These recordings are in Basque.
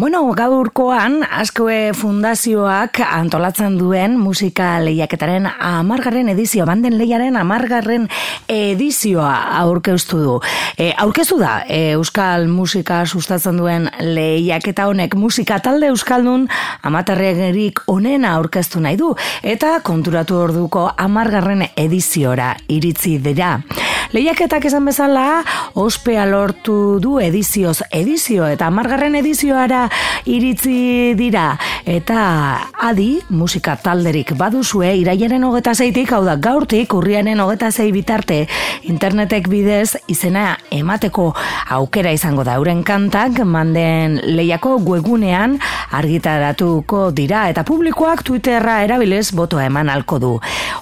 Bueno, gaurkoan, askoe fundazioak antolatzen duen musika lehiaketaren amargarren edizio, banden lehiaren amargarren edizioa aurkeztu du. E, aurkeztu da, e, Euskal musika sustatzen duen lehiaketa honek musika talde Euskaldun amaterregerik onena aurkeztu nahi du, eta konturatu orduko amargarren ediziora iritzi dira. Lehiaketak esan bezala, ospea lortu du edizioz edizio eta amargarren edizioara iritzi dira. Eta adi, musika talderik baduzue, iraiaren hogeta zeitik, hau da gaurtik, urriaren hogeta zei bitarte, internetek bidez izena emateko aukera izango da. Euren kantak manden lehiako webunean argitaratuko dira eta publikoak Twitterra erabilez botoa eman alko du.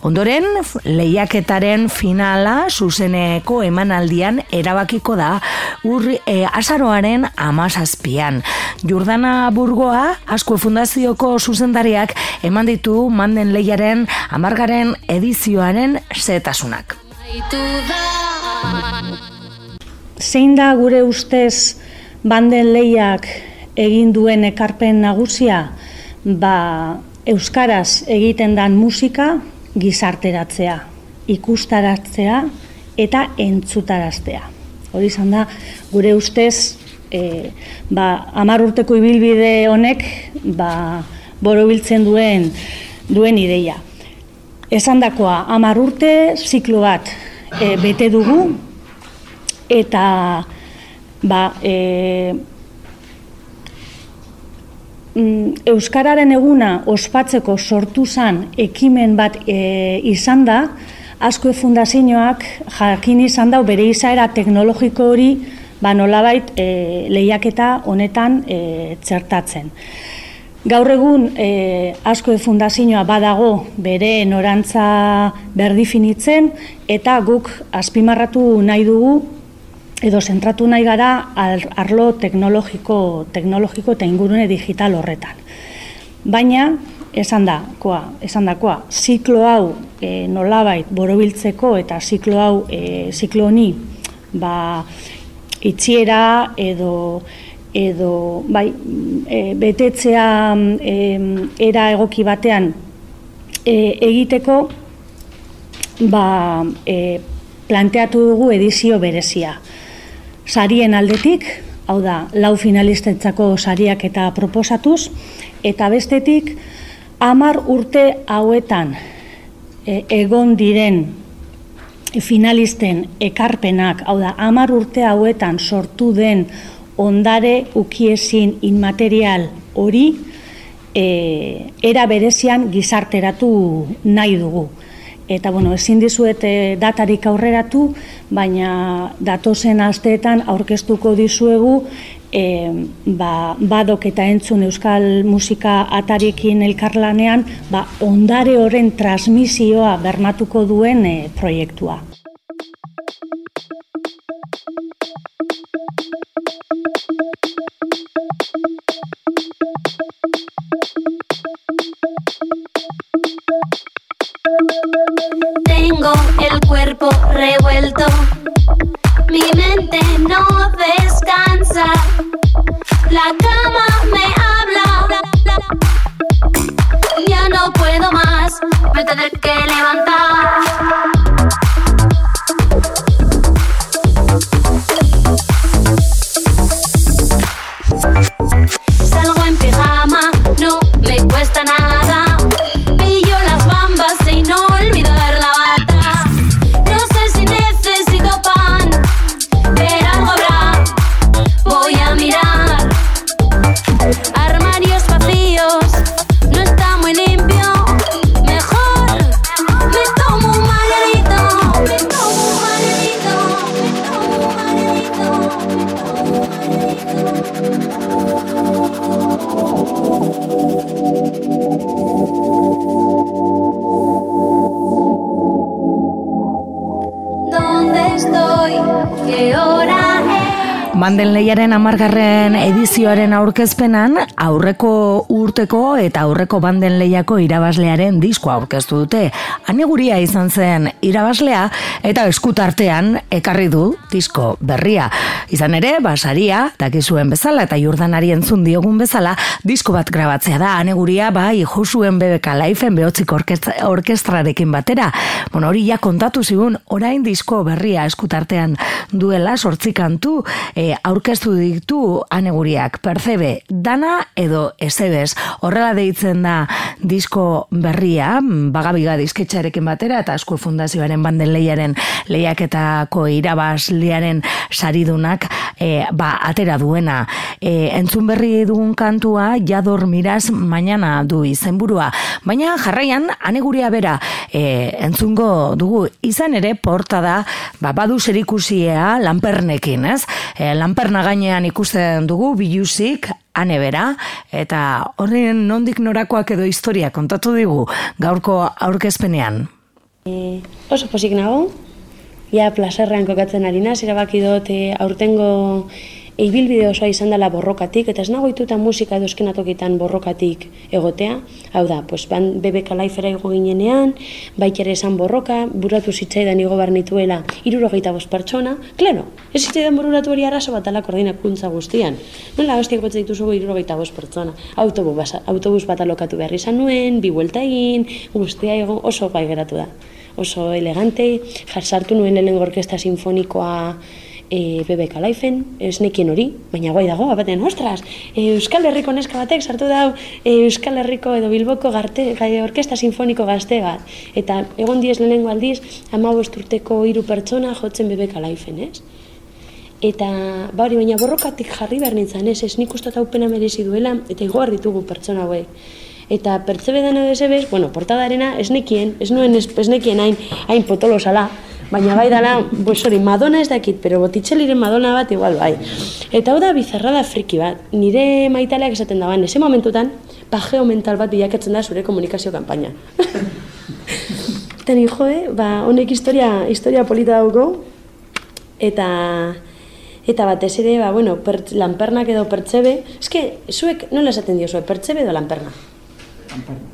Ondoren, lehiaketaren finala zuzen zuzeneko emanaldian erabakiko da urri e, azaroaren amazazpian. Jordana Burgoa, Asko Fundazioko zuzendariak eman ditu manden lehiaren amargaren edizioaren zetasunak. Zein da gure ustez banden lehiak egin duen ekarpen nagusia, ba, Euskaraz egiten dan musika gizarteratzea, ikustaratzea, eta entzutaraztea. Hori izan da, gure ustez, e, ba, amar urteko ibilbide honek, ba, borobiltzen duen, duen ideia. Esan dakoa, amar urte, ziklo bat e, bete dugu, eta ba, e, mm, Euskararen eguna ospatzeko sortu zan ekimen bat e, izan da, asko fundazioak jakin izan dau bere izaera teknologiko hori ba nolabait e, lehiaketa honetan e, txertatzen. Gaur egun e, asko fundazioa badago bere norantza berdifinitzen eta guk azpimarratu nahi dugu edo zentratu nahi gara arlo teknologiko, teknologiko eta ingurune digital horretan. Baina, esan da, koa, esan da, koa, ziklo hau e, nolabait borobiltzeko eta ziklo hau, e, ziklo honi, ba, itxiera edo, edo bai, e, betetzea e, era egoki batean e, egiteko, ba, e, planteatu dugu edizio berezia. Sarien aldetik, hau da, lau finalistentzako sariak eta proposatuz, eta bestetik, Amar urte hauetan e, egon diren finalisten ekarpenak, hau da, amar urte hauetan sortu den ondare ukiezin inmaterial hori e, era berezian gizarteratu nahi dugu. Eta, bueno, ezin dizuet e, datarik aurreratu, baina datozen asteetan aurkeztuko dizuegu e, ba, badok eta entzun euskal musika atarekin elkarlanean ba, ondare horren transmisioa bermatuko duen e, proiektua. Tengo el cuerpo revuelto mente no descansa. La cama me habla. Ya no puedo más. Me tendré que levantar. estoy? ¿Qué hora? Banden leiaren amargarren edizioaren aurkezpenan, aurreko urteko eta aurreko banden leiako irabazlearen diskoa aurkeztu dute. Aneguria izan zen irabazlea eta eskutartean ekarri du disko berria. Izan ere, basaria, dakizuen bezala eta jordanari entzun diogun bezala, disko bat grabatzea da. Aneguria, bai, josuen bebeka laifen behotzik orkestrarekin batera. Bueno, hori ja kontatu zigun, orain disko berria eskutartean duela, sortzi kantu, aurkeztu ditu aneguriak, percebe, dana edo ezebez. Horrela deitzen da disko berria, bagabiga disketxarekin batera, eta asko fundazioaren banden lehiaren lehiaketako irabazliaren saridunak e, ba, atera duena. E, entzun berri dugun kantua, jador miraz mañana du izenburua. Baina jarraian, aneguria bera, e, entzungo dugu izan ere porta da, ba, badu serikusia lanpernekin, ez? E, lanperna gainean ikusten dugu biluzik ane bera eta horren nondik norakoak edo historia kontatu digu gaurko aurkezpenean. E, oso posik nago, ja plazerrean kokatzen harina, zerabaki dut e, aurtengo Ibilbide osoa izan dela borrokatik, eta ez nagoituta musika edo eskenatokitan borrokatik egotea. Hau da, pues, ban, bebeka laifera ego ginenean, baikere esan borroka, buratu zitzaidan igo barnituela irurogeita bost pertsona. Klaro, ez zitzaidan bururatu hori arraso bat ala koordinakuntza guztian. Nola, hostiak batzak dituzu irurogeita bost pertsona. Autobus, autobus bat alokatu behar izan nuen, bi buelta egin, guztia ego oso gai geratu da. Oso elegante, jarsartu nuen lehen orkesta sinfonikoa e, bebe kalaifen, ez nekien hori, baina guai dago, abaten, ostras, e, Euskal Herriko neska batek sartu dau e, Euskal Herriko edo Bilboko garte, gai, orkesta sinfoniko gazte bat. Eta egon diez lehenengo aldiz, ama urteko hiru pertsona jotzen bebe kalaifen, ez? Eta, ba hori, baina borrokatik jarri behar nintzen, ez, ez nik uste pena merezi duela, eta igoar ditugu pertsona hauek. Eta pertsebe dena desebez, bueno, portadarena, ez nekien, ez nuen ez, ez nekien hain, hain potolosala, baina bai dala, pues hori, Madonna ez dakit, pero botitxeliren Madonna bat igual bai. Eta hau da bizarrada friki bat, nire maitaleak esaten daban, ese momentutan, pajeo mental bat bilakatzen da zure komunikazio kanpaina. Eta ni joe, ba, honek historia, historia polita dauko, eta eta batez ere, ba, bueno, per, lanpernak edo pertsebe, eske, zuek nola esaten dio zuek, pertsebe edo lanperna? Lanperna.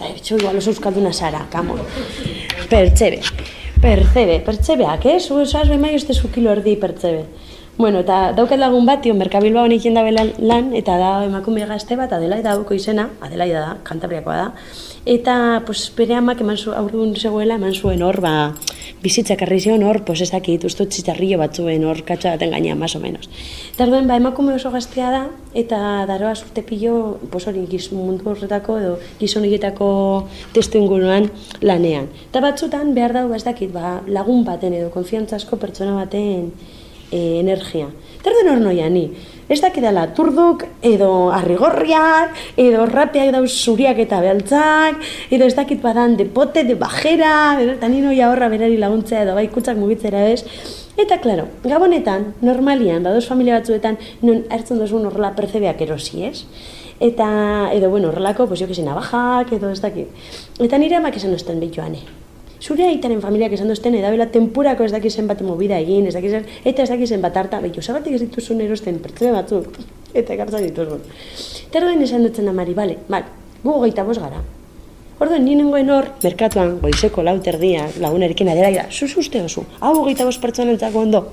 Bai, bitxo, igual oso euskalduna zara, kamo. Pertsebe. Percebe, pertzebeak, eh? Zu esaz behar uste zu kilo erdi pertsebe. Bueno, eta daukat lagun bat, tio, Merkabilba honik jenda lan, eta da emakume gazte bat, Adelaida dauko izena, Adelaida da, kantabriakoa da. Eta, pues, bere amak eman zu, aurrun zegoela, eman zuen hor, ba, bizitzak arri zion hor, pues, ez dakit, usto txitarrio batzuen hor, katxa baten gainean, más o menos. Eta ba, emakume oso gaztea da, eta daroa zurte pilo, pues, hori, giz, mundu horretako, edo gizon testu inguruan lanean. Eta batzutan, behar dago, ez dakit, ba, lagun baten edo, konfiantzasko pertsona baten, e, energia. Eta erduen hor noia ni, ez dakidala turduk, edo arrigorriak, edo rapeak dauz zuriak eta beltzak, edo ez dakit badan depote, de bajera, eta ni noia horra berari laguntzea edo bai kutsak mugitzera ez. Eta, klaro, gabonetan, normalian, badoz familia batzuetan, non hartzen duzun horrela percebeak erosi, ez? Eta, edo, bueno, horrelako, pues, jo que nabajak, edo ez dakit. Eta nire amak esan osten behitu zure aitaren familiak esan duzten edabela tempurako ez dakizen bat movida egin, ez dakizen, eta ez dakizen bat harta, behitu, zabatik ez dituzun erosten pertsone batzuk, eta ekartza dituzun. Eta erdoen esan dutzen amari, bale, bale, gu gaita bos gara. Orduan, ni nengoen hor, merkatuan, goizeko lauter dia, lagunerekin adela, da, zuz uste oso, hau gaita bos pertsone entzako ondo.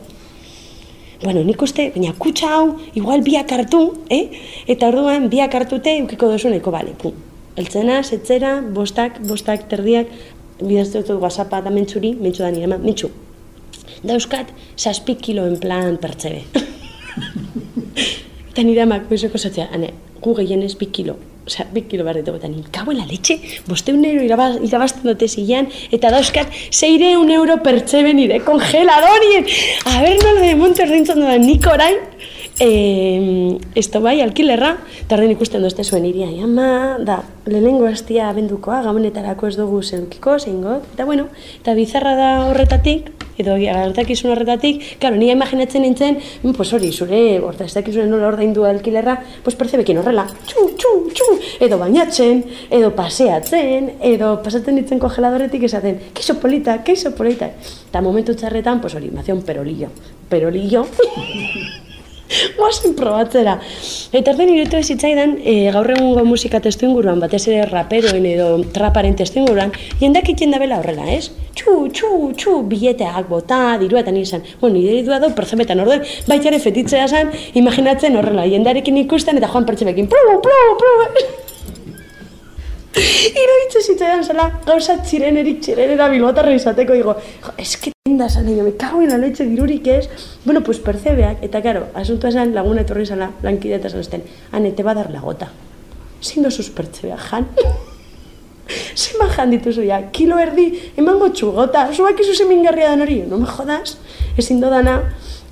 Bueno, nik uste, baina kutsa hau, igual biak hartu, eh? Eta orduan, biak hartute, eukiko dozu neko, bale, pum. Eltzena, setzera, bostak, bostak, terdiak, bidazte dut whatsappa da mentsuri, mentsu da nire, mentsu. Dauzkat, saspi kilo en plan pertsebe. eta nire amak, bezoko zatzea, ane, gu gehienez bi kilo. Osa, bi kilo behar dut, eta nire, kabo la letxe, boste un euro irabaz, irabazten dute zilean, eta dauzkat, zeire un euro pertsebe nire kongeladorien. A ber, nola de monte rintzen da, nik orain, E, esto bai, alkilerra, eta horren ikusten dozte zuen iria, ama, da, lehenengo hastia abendukoa, gamonetarako ez dugu zedukiko, zein eta bueno, eta bizarra da horretatik, edo gertakizun horretatik, claro, nire imaginatzen nintzen, mm, pues hori, zure, orta ez dakizuen nola ordaindu alkilerra, pues percebekin horrela, txu, txu, txu, edo bainatzen, edo paseatzen, edo pasatzen ditzen kongeladoretik esaten, keiso polita, keiso polita. Eta momentu txarretan, pues hori, mazion perolillo, perolillo. Guazen probatzera. Eta erden irutu ez zitzaidan, e, gaur egungo musika testu inguruan, batez ere raperoen edo traparen testu inguruan, jendak iten da bela horrela, ez? Txu, txu, txu, bileteak bota, dirua eta nizan. Bueno, nire dirua dut pertzebetan orduen, baitare fetitzea zen, imaginatzen horrela, jendarekin ikusten eta joan pertzebekin, plu, plu, plu, Iruditzen zitzaidan zela, gauza txirenerik txirenera bilbotarra izateko, digo, jo, eske tinda zan, me cago en la leche dirurik ez, bueno, pues percebeak, eta karo, asuntua zan, laguna etorri zala, lankide eta zanezten, ane, te ba dar la gota. Zin dozuz percebeak, jan? Zima jan dituzu ya, kilo erdi, emango txugota, zuak izu zemingarria dan hori, no me jodas, ezin dodana,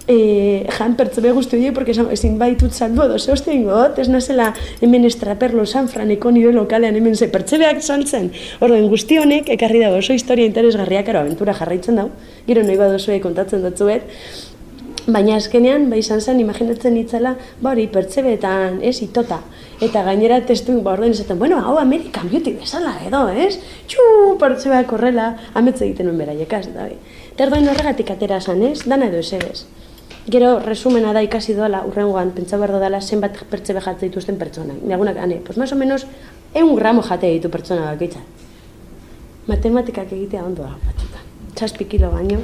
e, jan pertsebe guzti horiek, porque esan, ezin baitut saldu edo, ze hostia ingot, ez nazela hemen estraperlo San Franeko nire lokalean hemen ze pertsebeak saltzen. Orduen guzti honek, ekarri dago oso historia interesgarriak, ero, aventura jarraitzen dau, gero nahi badozue kontatzen dutzuet, Baina azkenean, bai izan zen, imaginatzen itzela, ba hori, pertsebetan, ez, itota. Eta gainera testu, ba orduan izaten, bueno, hau American Beauty bezala edo, ez? Txu, pertsebeak horrela, ametze egiten nuen beraiekaz, da. Eta orduan horregatik atera zen, ez? Dana edo ez Gero, resumena da ikasi doala, urrengoan, pentsa behar dela zenbat pertsebe jatze dituzten pertsona. Nagunak, ane, pues más o menos, egun gramo jate ditu pertsona bakitza. Matematikak egitea ondoa, batzuta. Txaspi kilo baino.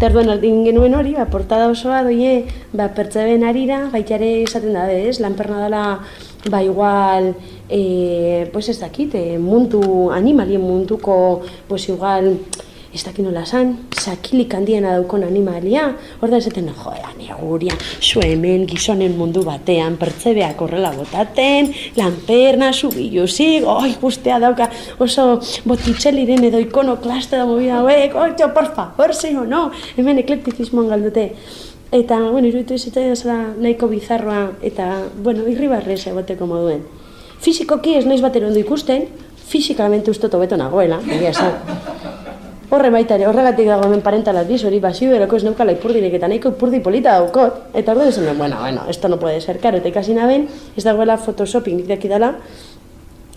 Terduen aldin genuen hori, ba, portada osoa doie, ba, pertseben arira, baitare izaten da, ez, lanperna dela, ba, igual, e, pues ez dakit, e, mundu, animalien munduko, pues igual, ez dakit nola san, sakilik handiena daukon animalia, hor da esaten, joa, neguria, zu hemen gizonen mundu batean, pertzebeak horrela botaten, lanperna, subiluzik, oi, guztea dauka, oso botitxeliren edo ikono klaste da movida hauek, oi, tio, por favor, zei no, hemen eklektizismoan galdute. Eta, bueno, iruditu izatea zela nahiko bizarroa, eta, bueno, irribarrez egoteko moduen. Fizikoki ez naiz batero ondo ikusten, fizikamente uste tobeto nagoela, egia esan. Horre baita ere, horregatik dago hemen parentala biz, hori basio eroko ez neukala ipurdirik eta nahiko ipurdi polita daukot. Eta orduan esan, bueno, bueno, esto no puede ser, karo, eta ikasi naben, ez dagoela photoshoping daki dela,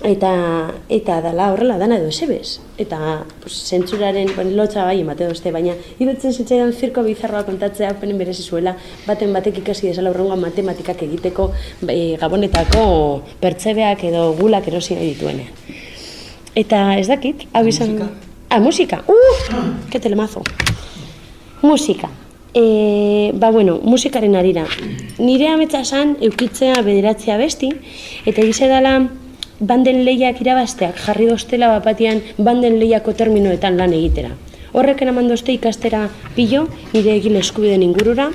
eta eta dala horrela dana edo esebez. Eta pues, zentzuraren bueno, lotza bai emate dozte, baina irutzen zitzaidan zirko bizarroa kontatzea penen berezi zuela, baten batek ikasi desala horrengoa matematikak egiteko e, gabonetako pertzebeak edo gulak erosi nahi dituenean. Eta ez dakit, hau izan... Ah, musika. Uh, ke telemazo. Musika. E, ba, bueno, musikaren arira. Nire ametsa esan eukitzea bederatzea besti, eta egize dela banden lehiak irabazteak jarri doztela bapatian banden lehiako terminoetan lan egitera. Horrek enaman dozte ikastera pilo, nire egile eskubiden ingurura.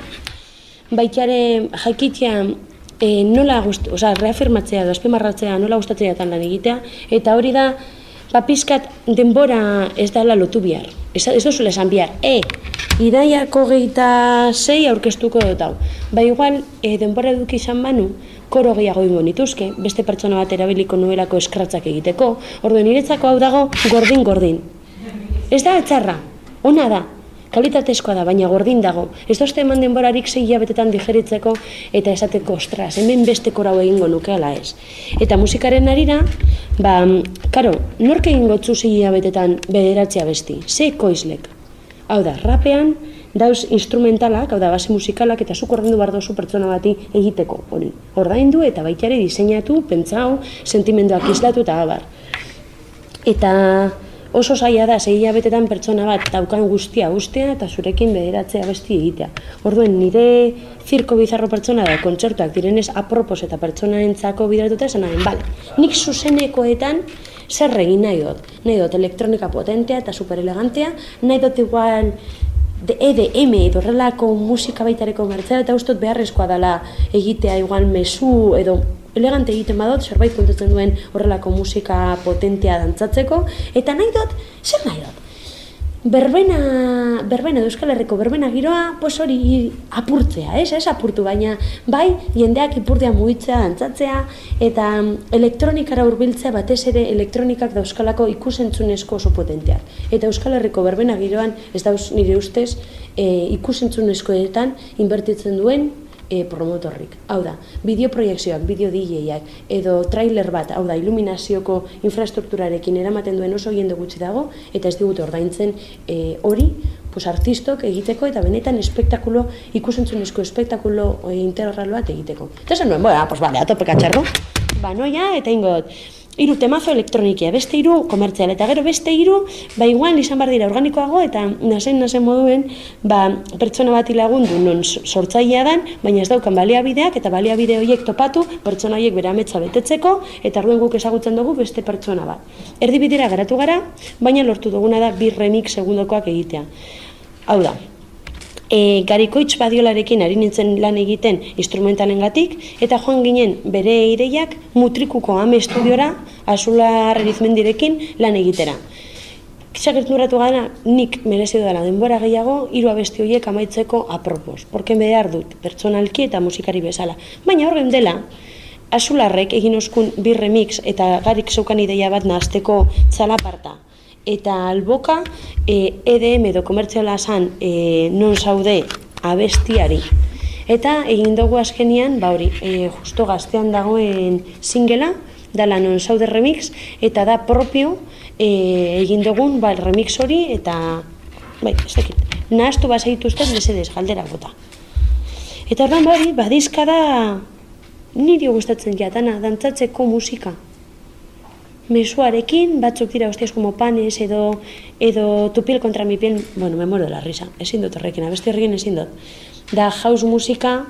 Baitare jaikitzea e, nola gust, oza, reafirmatzea edo azpimarratzea nola gustatzea lan egitea, eta hori da ba, pizkat denbora ez dela lotu bihar. Ez, ez duzu esan bihar, e, idaiako geita zei aurkeztuko dut hau. Ba, igual, e, denbora eduki izan banu, koro gehiago ingo nituzke, beste pertsona bat erabiliko nuelako eskratzak egiteko, orduen niretzako hau dago gordin-gordin. Ez da etxarra, ona da, kalitatezkoa da, baina gordin dago. Ez dozte eman denborarik zei betetan digeritzeko eta esateko ostras, hemen beste korau egingo nukeala ez. Eta musikaren arira, ba, karo, nork egingo tzu zei betetan bederatzea besti, ze koizlek. Hau da, rapean, dauz instrumentalak, hau da, base musikalak, eta zuk ordaindu behar dozu pertsona bati egiteko, hori. Ordaindu eta baitare diseinatu, pentsau, sentimenduak islatu eta abar. Eta oso zaila da sei betetan pertsona bat daukan guztia ustea eta zurekin bederatzea besti egitea. Orduen nire zirko bizarro pertsona da kontzertuak direnez apropos eta pertsonaentzako bideratuta esan nahi, bale, nik zuzenekoetan zer egin nahi dut. Nahi dut elektronika potentea eta super elegantea, nahi dut igual EDM edo horrelako musika baitareko mertzera eta ustot beharrezkoa dela egitea igual mesu edo elegante egiten badot, zerbait kontatzen duen horrelako musika potentea dantzatzeko, eta nahi dut, zer nahi dut? Berbena, berbena, Euskal Herriko berbena giroa, pos hori apurtzea, ez, ez apurtu, baina bai, jendeak ipurtea mugitzea, dantzatzea, eta elektronikara hurbiltzea batez ere elektronikak da Euskalako ikusentzunezko oso potenteak. Eta Euskal Herriko berbena giroan, ez da nire ustez, e, ikusentzunezkoetan inbertitzen duen e, promotorrik. Hau da, bideoproiekzioak, bideo DJak, edo trailer bat, hau da, iluminazioko infrastrukturarekin eramaten duen oso jende gutxi dago, eta ez digute ordaintzen e, hori, pues, artistok egiteko eta benetan espektakulo, ikusentzunezko espektakulo e, integral bat egiteko. Eta esan nuen, boa, pues vale, atope katxarro. Ba, noia, eta ingo dut, hiru temazo elektronikia, beste hiru komertzial, eta gero beste hiru, ba, igual izan bar dira organikoago, eta nasen, nasen moduen, ba, pertsona bati lagundu non sortzailea dan, baina ez daukan baliabideak, eta baliabide horiek topatu, pertsona horiek bere ametsa betetzeko, eta orduen guk ezagutzen dugu beste pertsona bat. Erdibidera garatu gara, baina lortu duguna da bir remix segundokoak egitea. Hau da, e, garikoitz badiolarekin ari nintzen lan egiten instrumentalengatik eta joan ginen bere ideiak mutrikuko ame estudiora azula erizmendirekin lan egitera. Kitzagertu nuratu gana, nik merezi dela denbora gehiago, hiru abesti horiek amaitzeko apropos. Porke behar dut, pertsonalki eta musikari bezala. Baina horren dela, Azularrek egin oskun bi remix eta garik zeukan ideia bat nahazteko txalaparta eta alboka e, EDM edo komertziala zan e, non zaude abestiari. Eta egin dugu azkenian, ba hori, e, justo gaztean dagoen singela, dala non zaude remix, eta da propio e, egin dugun ba, remix hori, eta bai, ez dakit, nahaztu bazaitu ustez bezedez galdera bota. Eta ordan bari, badizka da niri gustatzen jatana, dantzatzeko musika mesuarekin, batzuk dira hostias como panes edo edo tu piel contra mi piel, bueno, me muero de la risa. Ezin dut horrekin, abesti horrekin ezin dut. Da house musika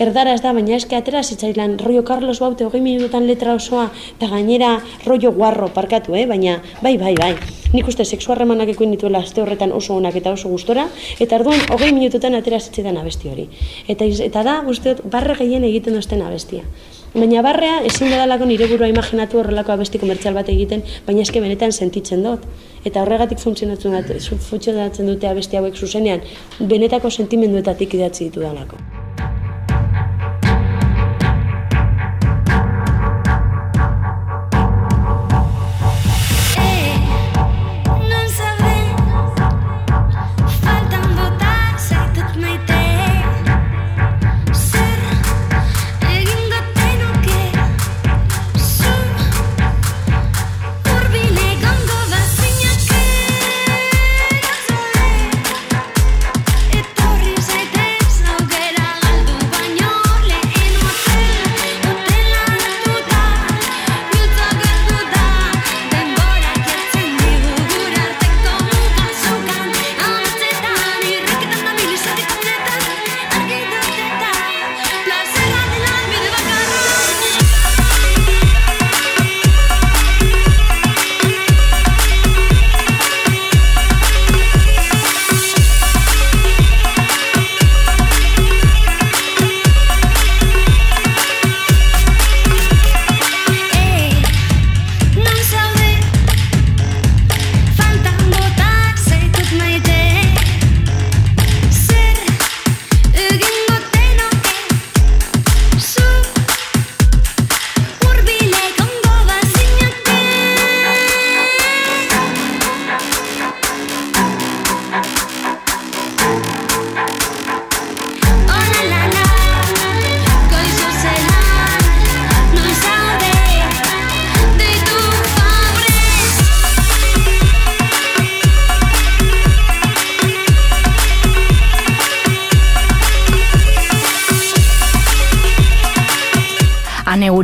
erdara ez da, baina eske atera zitzailan rollo Carlos Baute hogei minututan letra osoa eta gainera rollo guarro parkatu, eh? baina bai, bai, bai. Nik uste seksu harremanak ekuin dituela azte horretan oso onak eta oso gustora, eta arduan hogei minututan atera zitzaidan abesti hori. Eta, eta da, uste dut, barre gehien egiten dozten abestia. Baina barrea ezin dalako nire burua imaginatu horrelako abesti komertzial bat egiten, baina eske benetan sentitzen dut. Eta horregatik funtzionatzen dute, funtzionatzen dute abesti hauek zuzenean, benetako sentimenduetatik idatzi ditu dalako.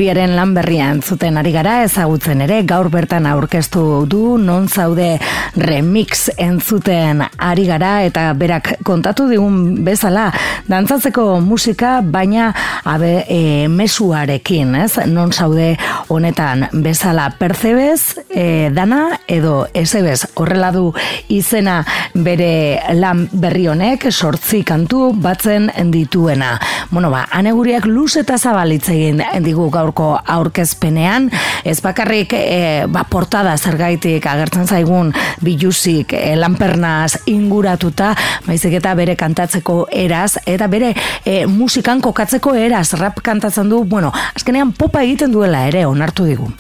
Uriaren lan berria entzuten ari gara ezagutzen ere gaur bertan aurkeztu du non zaude remix entzuten ari gara eta berak kontatu digun bezala dantzatzeko musika baina abe e, mesuarekin, ez? Non zaude honetan bezala percebez e, dana edo esebez horrela du izena bere lan berri honek sortzi kantu batzen dituena. Bueno, ba, aneguriak luz eta zabalitzegin digu gaur gaurko aurkezpenean, ez bakarrik e, ba, portada zergaitik agertzen zaigun biluzik e, lanpernaz inguratuta, baizik eta bere kantatzeko eraz, eta bere e, musikan kokatzeko eraz, rap kantatzen du, bueno, azkenean popa egiten duela ere, onartu digu.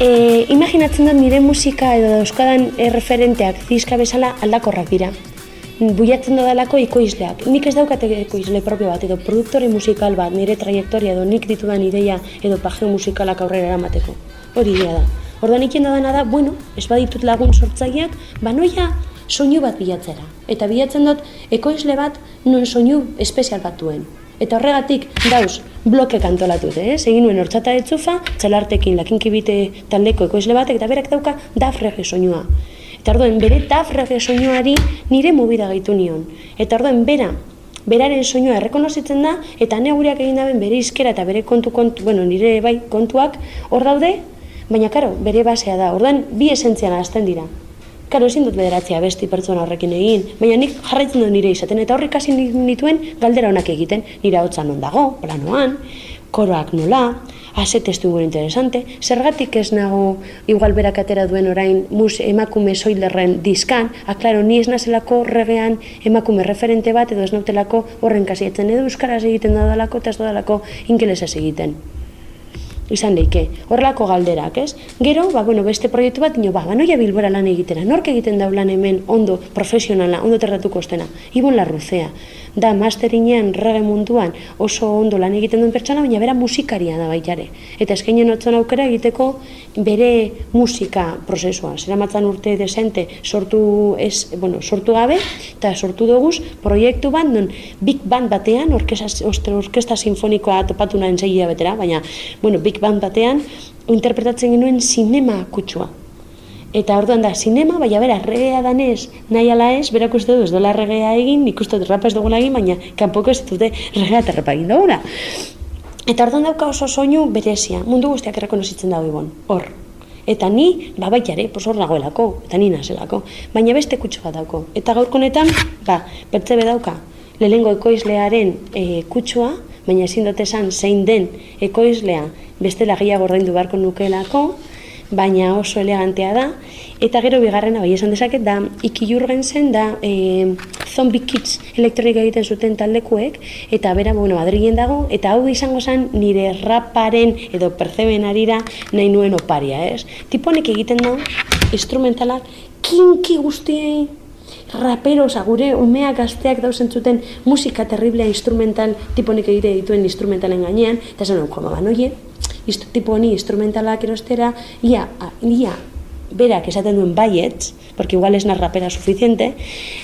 E, imaginatzen dut nire musika edo euskadan erreferenteak zizka bezala aldakorrak dira buiatzen dodalako ikoizleak. Nik ez daukate ikoizle propio bat edo produktore musikal bat nire trajektoria edo nik ditudan ideia edo pagio musikalak aurrera eramateko. Hori dira da. Orduan ikin dana da, bueno, ez baditut lagun sortzaileak, ba noia soinu bat bilatzera. Eta bilatzen dut ekoizle bat non soinu espezial bat duen. Eta horregatik, dauz, bloke kantolatut, eh? Egin nuen hortzata etzufa, txalartekin lakinkibite taldeko ekoizle batek, eta berak dauka daf rege soinua. Eta orduan, bere daf rege soinuari nire mubida gaitu nion. Eta orduan, bera, beraren soinua errekonozitzen da, eta negureak egin daben bere izkera eta bere kontu, kontu, bueno, nire bai kontuak hor daude, baina karo, bere basea da. Orduan, bi esentzian azten dira. Karo, ezin dut bederatzea besti pertsona horrekin egin, baina nik jarraitzen dut nire izaten, eta horrek hasi nituen galdera honak egiten, nire hotza non dago, planoan, koroak nola, ase testu gure interesante, zergatik ez nago igual berak atera duen orain mus emakume soilerren diskan, aklaro, ni ez nazelako regean emakume referente bat edo ez nautelako horren kasietzen edo euskaraz egiten da dalako eta ez da dalako ingelesez egiten. Izan leike, horrelako galderak, ez? Gero, ba, bueno, beste proiektu bat, dino, ba, banoia bilbora lan egitera, nork egiten da lan hemen ondo profesionala, ondo terratuko ostena, Ibon Larruzea, da masterinean rege munduan oso ondo lan egiten duen pertsona, baina bera musikaria da baitare. Eta eskainen otzen aukera egiteko bere musika prozesua. Zera matzan urte desente sortu, ez, bueno, sortu gabe, eta sortu duguz proiektu bat, non Big Band batean, orkesta, orkesta sinfonikoa topatu nahen zegia betera, baina, bueno, Big Band batean, interpretatzen genuen sinema kutsua. Eta orduan da, sinema, baina bera, regea danez, nahi ala ez, berak uste du ez dola regea egin, nik uste rapa ez dugula egin, baina kanpoko ez dute regea eta rapa egin dugula. Eta orduan dauka oso soinu berezia, mundu guztiak errekonozitzen dago ibon, hor. Eta ni, ba baitare, pos hor nagoelako, eta ni nazelako, baina beste kutsu bat dauko. Eta gaurko honetan, ba, bertze dauka, lehengo ekoizlearen e, kutsua, baina ezin dut esan zein den ekoizlea beste lagia gordaindu beharko nukeelako, baina oso elegantea da. Eta gero bigarrena, bai esan dezaket, da Iki Jurgensen da e, Zombie Kids elektronika egiten zuten taldekuek, eta bera, bueno, Madrilen dago, eta hau izango zen nire raparen edo perceben arira nahi nuen oparia, ez? Tiponek egiten da, instrumentalak, kinki guztiei, rapero, oza, gure umeak gazteak dauzen zuten musika terriblea instrumental, tiponek egite dituen instrumentalen gainean, eta zen, koma, ba, noie, tipo honi instrumentalak erostera, ia, ia, berak esaten duen baietz, porque igual ez rapera suficiente,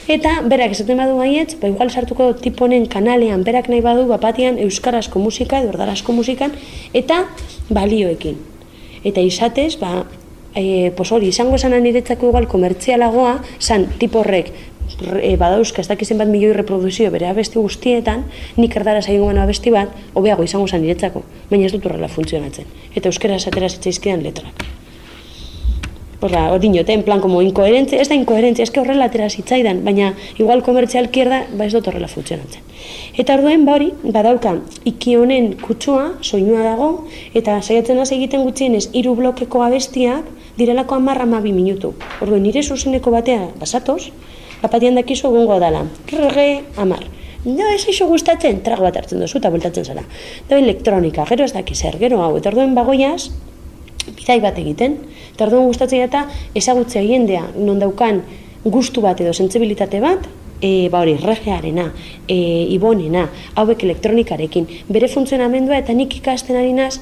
eta berak esaten badu baietz, ba igual sartuko tipo honen kanalean, berak nahi badu, bapatian euskarazko musika, edo ordarazko musikan, eta balioekin. Eta izatez, ba, e, pos hori, izango esan niretzako igual komertzialagoa, san tipo horrek, e, badauzka ez dakizen bat milioi reproduzio bere abesti guztietan, nik erdara zaingo abesti bat, hobeago izango zen niretzako, baina ez dut horrela funtzionatzen. Eta euskera esatera zitzaizkidan letrak. Horra, hori niote, en plan, como inkoherentzia, ez da inkoherentzia, ez horrela atera zitzaidan, baina igual komertzialki erda, ba ez dut horrela funtzionatzen. Eta orduen, ba hori, badauka, iki honen kutsua, soinua dago, eta saiatzen hasi egiten gutxienez, hiru blokeko abestiak, direlako amarra mabi minutu. Orduen, nire zuzeneko batea, basatoz, Apatian dakizu egungo dala. Rege, amar. No, ez iso gustatzen, trago bat hartzen duzu eta bultatzen zara. Da elektronika, gero ez daki zer, gero hau, eta orduen bagoiaz, bidai bat egiten. Eta orduen gustatzen eta ezagutzea jendea, non daukan gustu bat edo sensibilitate bat, e, ba hori, regearena, e, ibonena, hauek elektronikarekin, bere funtzionamendua eta nik ikasten ari naz,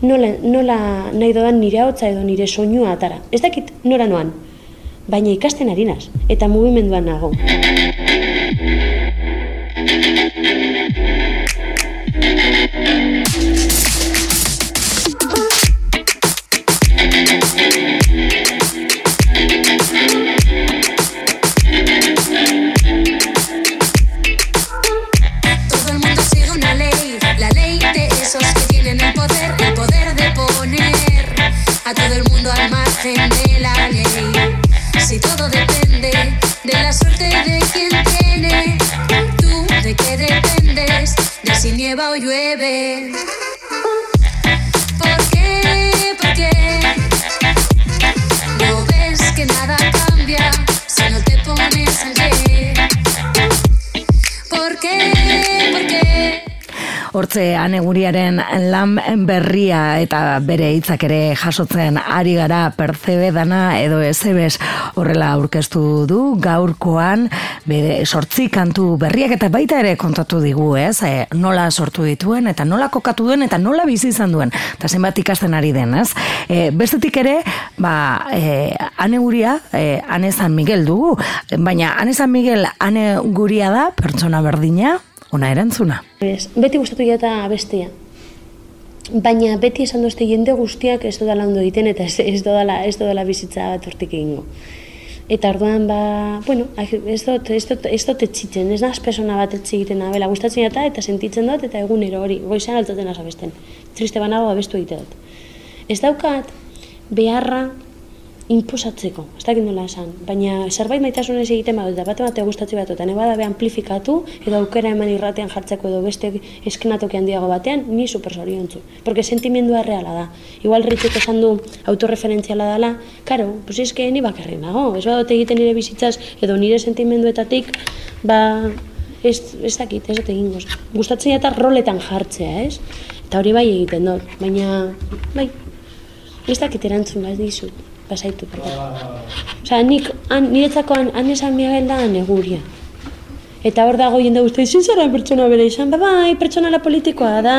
nola, nola nahi dodan nire hotza edo nire soinua atara. Ez dakit nora noan, Bañe y caste en harinas, eta mueve menduana. Todo el mundo sigue una ley, la ley de esos que tienen el poder, el poder de poner a todo el mundo al margen. llueve. Hortze aneguriaren lan berria eta bere hitzak ere jasotzen ari gara percebe dana edo ezebes horrela aurkeztu du gaurkoan bere sortzi kantu berriak eta baita ere kontatu digu, ez? E, nola sortu dituen eta nola kokatu duen eta nola bizi izan duen. Eta zenbat ikasten ari den, ez? E, bestetik ere, ba, e, aneguria, e, ane San Miguel dugu, baina ane San Miguel aneguria da, pertsona berdina, ona erantzuna. Ez, beti gustatu eta bestia. Baina beti esan dozte jende guztiak ez dodala ondo egiten eta ez, ez dodala, ez dodala bizitza bat hortik egingo. Eta orduan, ba, bueno, ez dut, ez dut, ez dut etxitzen, ez naz persona bat etxi egiten abela, gustatzen eta eta sentitzen dut eta egunero hori, goizan altzaten azabesten. Triste banago abestu egite dut. Ez daukat, beharra imposatzeko, ez dakit nola esan, baina zerbait maitasunez egiten badut, da bate batea gustatzen bat, eta nebada be amplifikatu, edo aukera eman irratean jartzeko edo beste eskenatoki handiago batean, ni super zoriontzu. Porque sentimendua reala da. Igual ritzek esan du autorreferentziala dela, karo, pues eske ni bakarri nago, ez badot egiten nire bizitzaz, edo nire sentimenduetatik, ba, ez, ez dakit, ez dut egin Gustatzen eta roletan jartzea, ez? Eta hori bai egiten dut, baina, bai, ez dakit erantzun bat dizut pasaitu berda. Osa, nik, an, niretzako an, han esan Miguel da neguria. Eta hor dago jende guzti, zin zara pertsona bere izan, ba, bai, pertsona la politikoa da,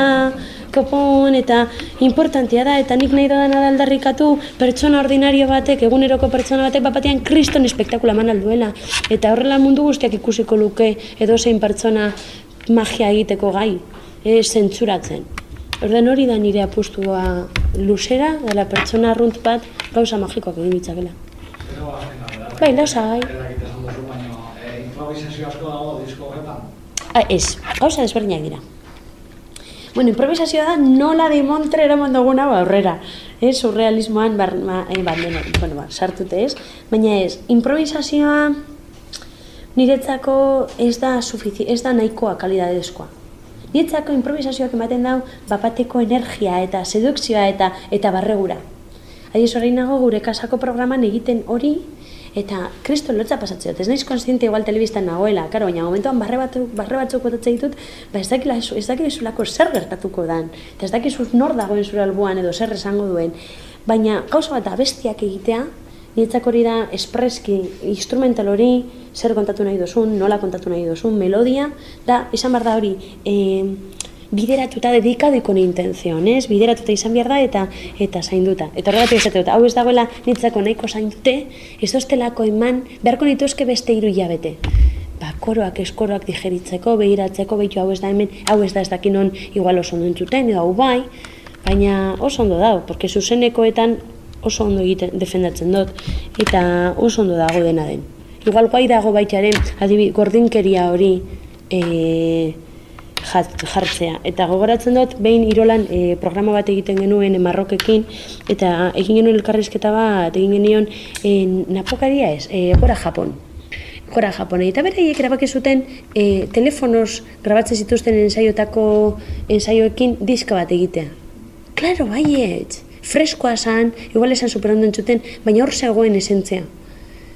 kopon, eta importantia da, eta nik nahi dodana da aldarrikatu pertsona ordinario batek, eguneroko pertsona batek, bapatean kriston espektakula eman alduela. Eta horrela mundu guztiak ikusiko luke, edo zein pertsona magia egiteko gai, e, zentzuratzen. Orden hori da nire apustua luzera, dela pertsona arrunt bat gauza magikoak egin ditzakela. Bai, lasai. Ah, ez, gauza desberdinak dira. Bueno, improvisazioa da nola de montre eraman duguna ba, aurrera. Ez, surrealismoan bar, ma, eh, ba, bueno, ba, sartute ez. Baina ez, improvisazioa niretzako ez da, sufizi, ez da nahikoa kalidadezkoa. Nietzako improvisazioak ematen dau bapateko energia eta sedukzioa eta eta barregura. Adiz hori nago gure kasako programan egiten hori eta kristo lotza pasatzea. Ez naiz konstiente igual telebistan nagoela, karo, baina momentuan barre, batu, barre batzuk botatzen ditut, ba ez dakila, ez dakila zer gertatuko dan. Eta ez dakizu nor dagoen zure albuan edo zer esango duen. Baina gauza bat abestiak egitea, Nietzak hori da espreski instrumental hori, zer kontatu nahi duzun, nola kontatu nahi duzun, melodia, da, izan behar da hori, e, bideratuta dedikadiko ni intenzion, ez? Bideratuta izan behar da eta eta zainduta. Eta horregatik esate dut, hau ez dagoela nitzako nahiko zaindute, ez doztelako eman, beharko nituzke beste hiru hilabete. Ba, koroak, eskoroak digeritzeko, behiratzeko, behitu hau ez da hemen, hau ez da ez dakinon igual oso ondo entzuten, edo hau bai, baina oso ondo dago, porque zuzenekoetan oso ondo egiten defendatzen dut eta oso ondo dago dena den. Igual guai dago baitaren adibi gordinkeria hori e, jartzea. Eta gogoratzen dut behin Irolan e, programa bat egiten genuen Marrokekin eta egin genuen elkarrizketa bat egin genion e, napokaria ez, e, gora Japon. Gora Japon. Eta beraiek erabaki zuten e, telefonos grabatzen zituzten ensaiotako ensaioekin diska bat egitea. Claro, baiet freskoa zan, igual esan superondo entzuten, baina hor zegoen esentzia.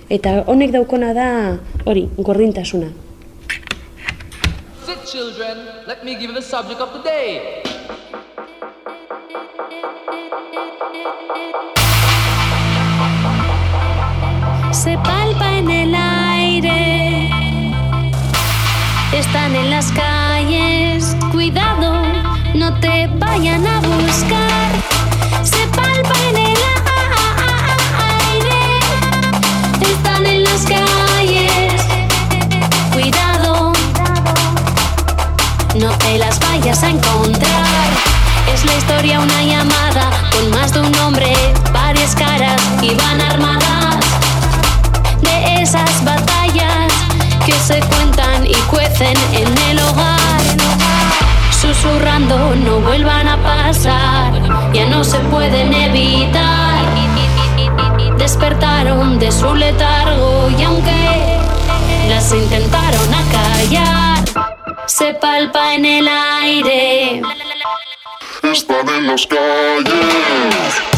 Eta honek daukona da hori, gordintasuna. Sit children, let me give you the subject of the day. Se palpa en el aire, están en las calles, cuidado, no te vayan a buscar a encontrar. Es la historia una llamada con más de un hombre, varias caras y van armadas de esas batallas que se cuentan y cuecen en el hogar susurrando no vuelvan a pasar, ya no se pueden evitar. Despertaron de su letargo y aunque las intentaron acallar, se palpa en el aire. Están en las calles.